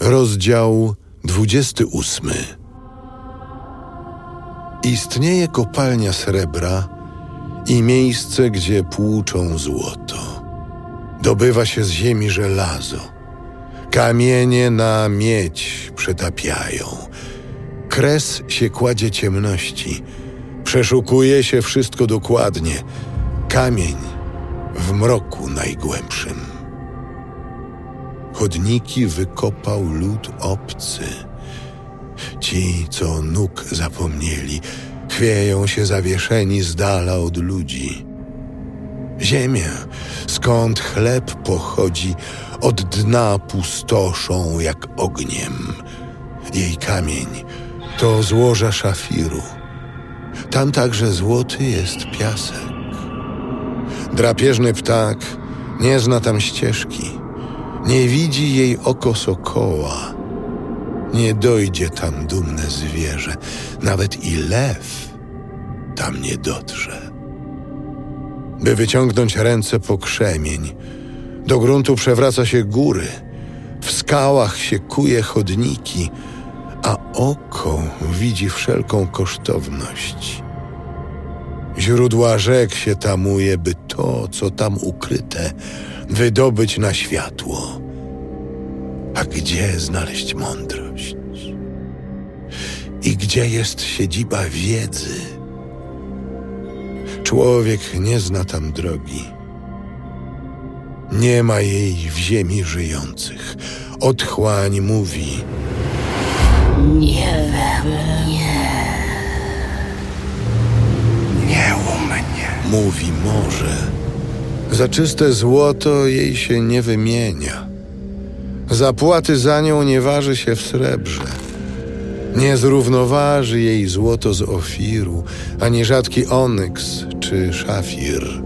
Rozdział 28. Istnieje kopalnia srebra i miejsce, gdzie płuczą złoto. Dobywa się z ziemi żelazo. Kamienie na miedź przetapiają. Kres się kładzie ciemności. Przeszukuje się wszystko dokładnie. Kamień w mroku najgłębszym. Chodniki wykopał lud obcy. Ci, co nóg zapomnieli, chwieją się zawieszeni z dala od ludzi. Ziemia, skąd chleb pochodzi, od dna pustoszą jak ogniem. Jej kamień to złoża szafiru. Tam także złoty jest piasek. Drapieżny ptak nie zna tam ścieżki. Nie widzi jej oko sokoła. Nie dojdzie tam dumne zwierzę. Nawet i lew tam nie dotrze. By wyciągnąć ręce po krzemień, do gruntu przewraca się góry, w skałach się kuje chodniki, a oko widzi wszelką kosztowność. Źródła rzek się tamuje, by to, co tam ukryte, wydobyć na światło. A gdzie znaleźć mądrość? I gdzie jest siedziba wiedzy? Człowiek nie zna tam drogi. Nie ma jej w ziemi żyjących. Otchłań mówi: Nie we mnie. Mówi morze. Za czyste złoto jej się nie wymienia. Zapłaty za nią nie waży się w srebrze. Nie zrównoważy jej złoto z ofiru, ani rzadki onyks czy szafir.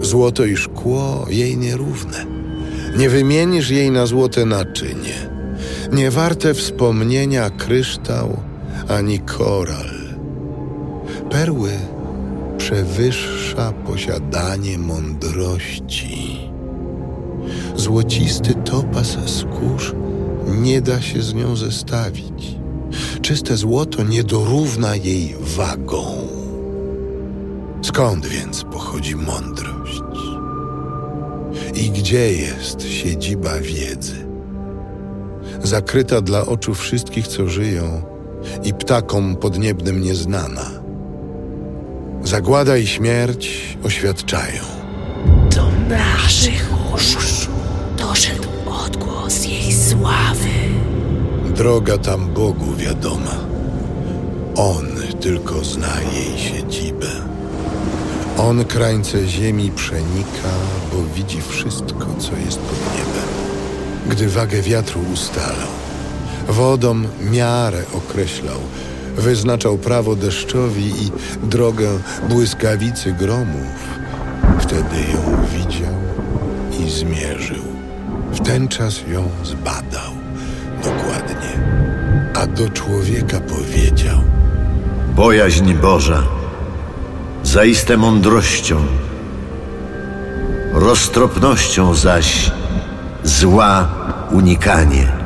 Złoto i szkło jej nierówne. Nie wymienisz jej na złote naczynie. Nie warte wspomnienia kryształ ani koral. Perły przewyższa posiadanie mądrości. Złocisty topas skórz nie da się z nią zestawić. Czyste złoto nie dorówna jej wagą. Skąd więc pochodzi mądrość? I gdzie jest siedziba wiedzy? Zakryta dla oczu wszystkich, co żyją, i ptakom podniebnym nieznana. Zagłada i śmierć oświadczają. Do naszych uszu doszedł odgłos jej sławy. Droga tam Bogu wiadoma. On tylko zna jej siedzibę. On krańce ziemi przenika, bo widzi wszystko, co jest pod niebem. Gdy wagę wiatru ustalał, wodą miarę określał, wyznaczał prawo deszczowi i drogę błyskawicy gromów, wtedy ją widział i zmierzył. W ten czas ją zbadał dokładnie, a do człowieka powiedział: Bojaźń Boża, zaiste mądrością, roztropnością zaś zła unikanie.